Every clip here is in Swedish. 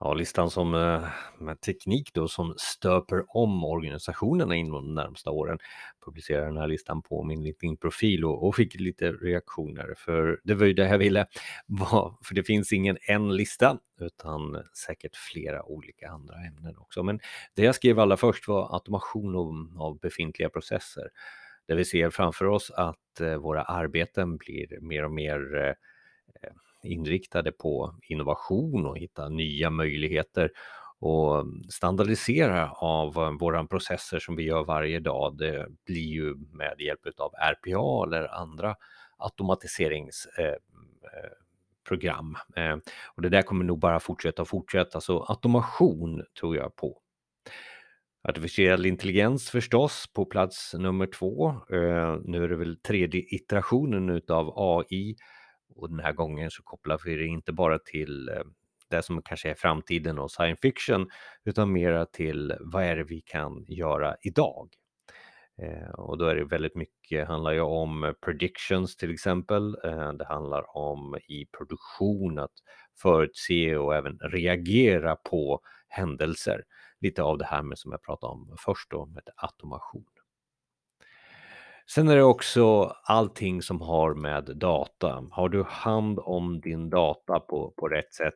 Ja, listan som eh, med teknik då som stöper om organisationerna inom de närmsta åren. Publicerar den här listan på min LinkedIn-profil och, och fick lite reaktioner för det var ju det jag ville. För det finns ingen en lista utan säkert flera olika andra ämnen också. Men det jag skrev allra först var automation av, befintliga processer. Där vi ser framför oss att eh, våra arbeten blir mer och mer eh, inriktade på innovation och hitta nya möjligheter och standardisera av eh, våra processer som vi gör varje dag. Det blir ju med hjälp av RPA eller andra automatiseringsprogram. Eh, eh, och det där kommer nog bara fortsätta och fortsätta, så automation tror jag på. Artificiell intelligens förstås på plats nummer två. Nu är det väl tredje iterationen utav AI och den här gången så kopplar vi det inte bara till eh, det som kanske är framtiden och science fiction utan mera till vad är det vi kan göra idag? Eh, och då är det väldigt mycket, handlar ju om predictions till exempel. Eh, det handlar om i produktion att förutse och även reagera på händelser. Lite av det här med som jag pratade om först då med automation. Sen är det också allting som har med data. Har du hand om din data på, på rätt sätt,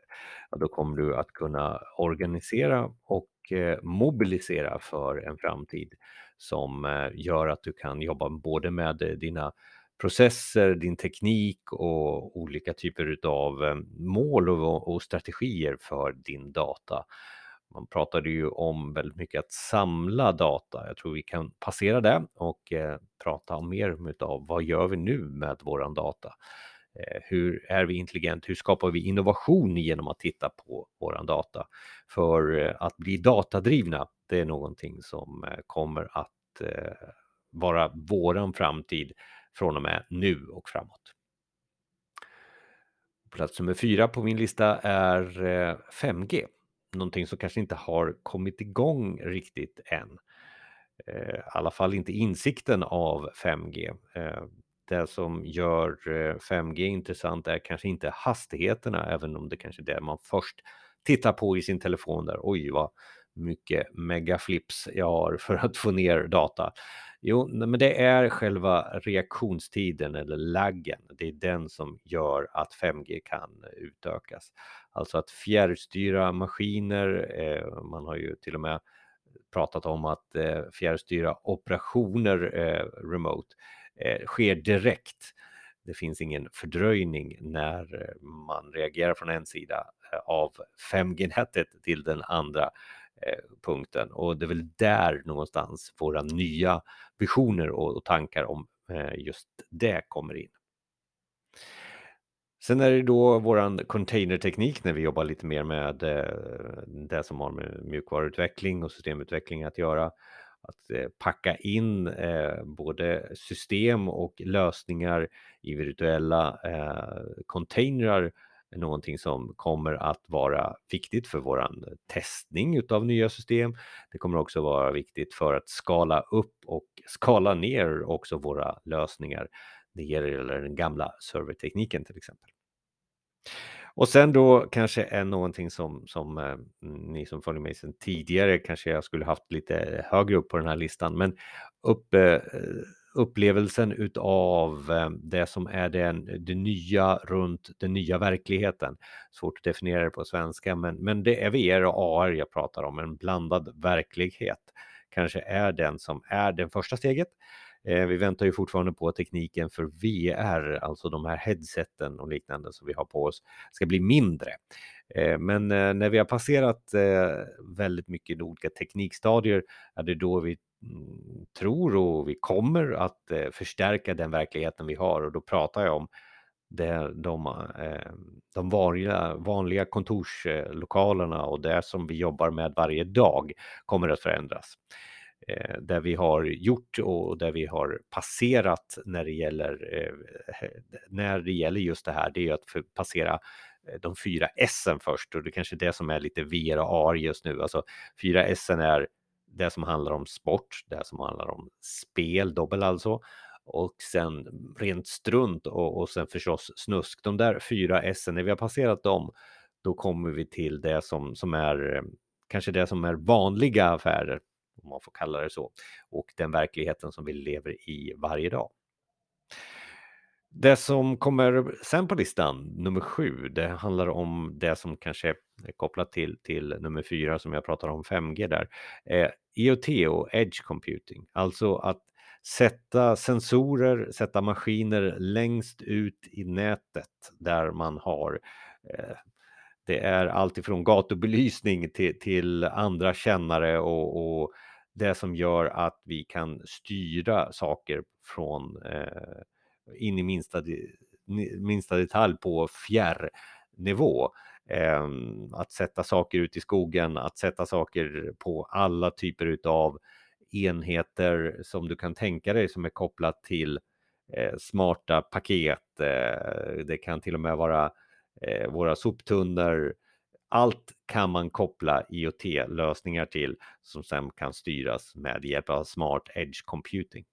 ja, då kommer du att kunna organisera och eh, mobilisera för en framtid som eh, gör att du kan jobba både med eh, dina processer, din teknik och olika typer av eh, mål och, och strategier för din data. Man pratade ju om väldigt mycket att samla data. Jag tror vi kan passera det och eh, prata mer om vad gör vi nu med våran data? Eh, hur är vi intelligent? Hur skapar vi innovation genom att titta på våran data? För eh, att bli datadrivna, det är någonting som eh, kommer att eh, vara våran framtid från och med nu och framåt. Plats nummer fyra på min lista är eh, 5G någonting som kanske inte har kommit igång riktigt än. Eh, I alla fall inte insikten av 5G. Eh, det som gör eh, 5G intressant är kanske inte hastigheterna, även om det kanske är det man först tittar på i sin telefon där. Oj, vad mycket megaflips jag har för att få ner data. Jo, men det är själva reaktionstiden eller laggen. Det är den som gör att 5G kan utökas. Alltså att fjärrstyra maskiner. Eh, man har ju till och med pratat om att eh, fjärrstyra operationer eh, remote eh, sker direkt. Det finns ingen fördröjning när eh, man reagerar från en sida eh, av 5G-nätet till den andra Eh, punkten och det är väl där någonstans våra nya visioner och, tankar om eh, just det kommer in. Sen är det då våran containerteknik när vi jobbar lite mer med eh, det som har med mjukvaruutveckling och systemutveckling att göra. Att packa in både system och lösningar i virtuella containrar någonting som kommer att vara viktigt för våran testning utav nya system. Det kommer också vara viktigt för att skala upp och skala ner också våra lösningar. Det gäller den gamla servertekniken till exempel. Och sen då kanske är någonting som, som eh, ni som följer mig sedan tidigare kanske jag skulle haft lite högre upp på den här listan, men uppe eh, upplevelsen utav ehm, det som är den, det nya runt den nya verkligheten. Svårt att definiera det på svenska, men, men det är VR och AR jag pratar om, en blandad verklighet kanske är den som är det första steget. Eh, vi väntar ju fortfarande på att tekniken för VR, alltså de här headseten och liknande som vi har på oss, ska bli mindre. Eh, men eh, när vi har passerat eh, väldigt mycket olika teknikstadier är det då vi Mm, tror och vi kommer att eh, förstärka den verkligheten vi har och då pratar jag om det, de, eh, de vanliga, vanliga kontorslokalerna och det som vi jobbar med varje dag kommer att förändras. Eh, det där vi har gjort och där vi har passerat när det gäller, när det gäller just det här, det är att passera de fyra S först och det är kanske är det som är lite VR och AR just nu. Alltså fyra S är det som handlar om sport, det som handlar om spel, dobbel alltså, och sen rent strunt och, och sen förstås snusk. De där fyra S, när vi har passerat dem, då kommer vi till det som, som är eh, kanske det som är vanliga affärer, om man får kalla det så, och den verkligheten som vi lever i varje dag. Det som kommer sen på listan, nummer sju, det handlar om det som kanske är kopplat till, till nummer fyra som jag pratar om 5G där. Eh, E IoT och Edge Computing, alltså att sätta sensorer, sätta maskiner längst ut i nätet där man har eh, det är alltifrån gatubelysning till, till andra kännare och, och, det som gör att vi kan styra saker från eh, in i minsta, minsta detalj på fjärrnivå. Ehm, att sätta saker ut i skogen, att sätta saker på alla typer av enheter som du kan tänka dig som är kopplat till eh, smarta paket. Eh, det kan till och med vara eh, våra soptunnor. Allt kan man koppla IoT-lösningar till som sen kan styras med hjälp av smart edge computing.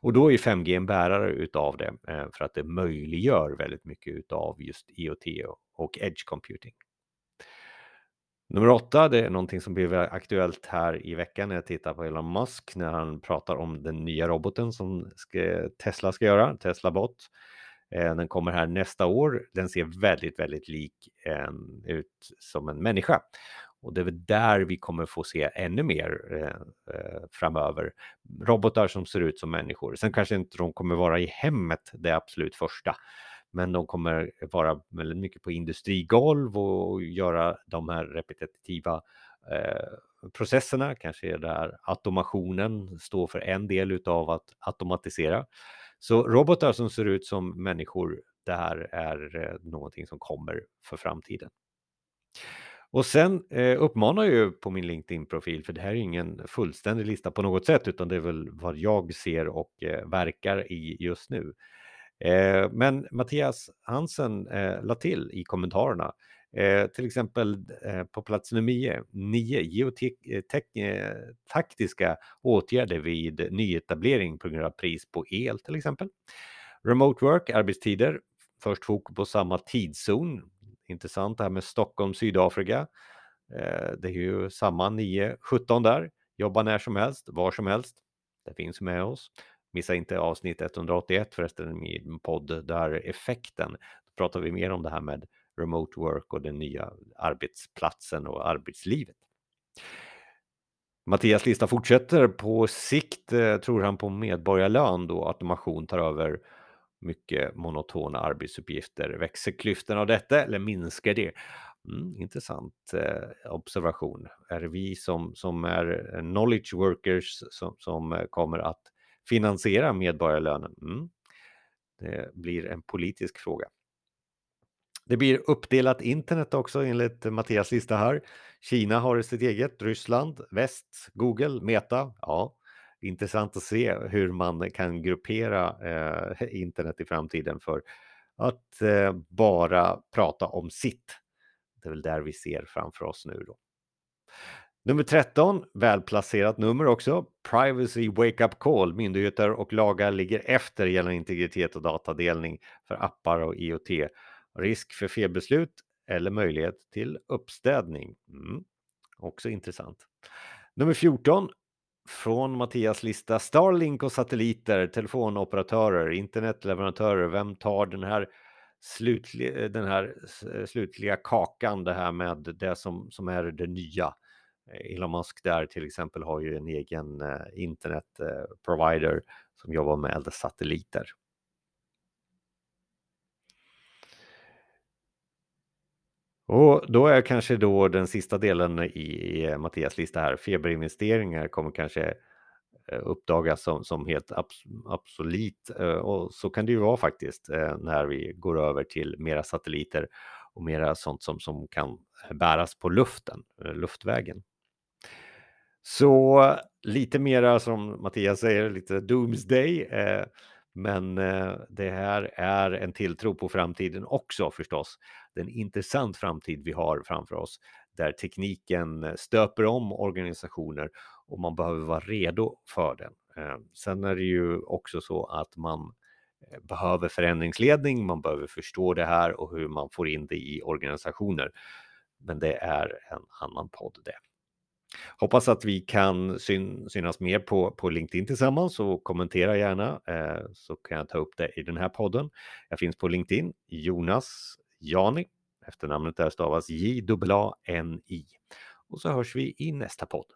Och då är 5G en bärare utav det för att det möjliggör väldigt mycket utav just IoT och edge computing. Nummer åtta, det är någonting som blev aktuellt här i veckan när jag tittar på Elon Musk när han pratar om den nya roboten som ska, Tesla ska göra, Tesla Bot. Eh, den kommer här nästa år. Den ser väldigt, väldigt lik en, ut som en människa. Och det är väl där vi kommer få se ännu mer eh, eh, framöver. Robotar som ser ut som människor. Sen kanske inte de kommer vara i hemmet det absolut första. Men de kommer vara väldigt mycket på industrigolv och göra de här repetitiva eh, processerna. Kanske är där automationen står för en del utav att automatisera. Så robotar som ser ut som människor, det här är eh, någonting som kommer för framtiden. Och sen eh, uppmanar jag ju på min LinkedIn-profil, för det här är ingen fullständig lista på något sätt, utan det är väl vad jag ser och eh, verkar i just nu. Eh, men Mattias Hansen eh, la till i kommentarerna, eh, till exempel eh, på plats nummer 9. geotaktiska eh, eh, åtgärder vid nyetablering på grund av pris på el till exempel. Remote work, arbetstider, först fokus på samma tidszon, intressant det här med Stockholm, Sydafrika. Eh, det är ju samma 9-17 där. Jobba när som helst, var som helst. Det finns med oss. Missa inte avsnitt 181 förresten, i min podd där effekten. Då pratar vi mer om det här med remote work och den nya arbetsplatsen och arbetslivet. Mattias lista fortsätter. På sikt eh, tror han på medborgarlön då automation tar över mycket monotona arbetsuppgifter. Växer klyftorna av detta eller minskar det? Mm, intressant eh, observation. Är det vi som, som är knowledge workers som, som eh, kommer att finansiera medborgarlönen? Mm. Det blir en politisk fråga. Det blir uppdelat internet också enligt Mattias lista här. Kina har sitt eget, Ryssland, väst, Google, Meta. Ja, intressant att se hur man kan gruppera eh, internet i framtiden för att eh, bara prata om sitt. Det är väl där vi ser framför oss nu då. Nummer 13, välplacerat nummer också. Privacy Wake Up Call. Myndigheter och lagar ligger efter gällande integritet och datadelning för appar och IoT. Risk för felbeslut eller möjlighet till uppstädning. Mm. Också intressant. Nummer 14, från Mattias lista Starlink och satelliter, telefonoperatörer, internetleverantörer. Vem tar den här, slutliga, den här slutliga kakan, det här med det som, som är det nya? Eh, Elon Musk där till exempel har ju en egen eh, internetprovider eh, som jobbar med äldre satelliter. Och då är kanske då den sista delen i Mattias lista här, feberinvesteringar kommer kanske uppdagas som, som helt abs absolut. Och så kan det ju vara faktiskt när vi går över till mera satelliter och mera sånt som, som kan bäras på luften, luftvägen. Så lite mera som Mattias säger, lite doomsday. Eh, men eh, det här är en tilltro på framtiden också förstås. Det är en intressant framtid vi har framför oss där tekniken stöper om organisationer och man behöver vara redo för den. Eh, sen är det ju också så att man eh, behöver förändringsledning, man behöver förstå det här och hur man får in det i organisationer. Men det är en annan podd det. Hoppas att vi kan syn synas mer på, på LinkedIn tillsammans och kommentera gärna eh, så kan jag ta upp det i den här podden. Jag finns på LinkedIn, Jonas Jani. Efternamnet där stavas J-A-N-I. Och så hörs vi i nästa podd.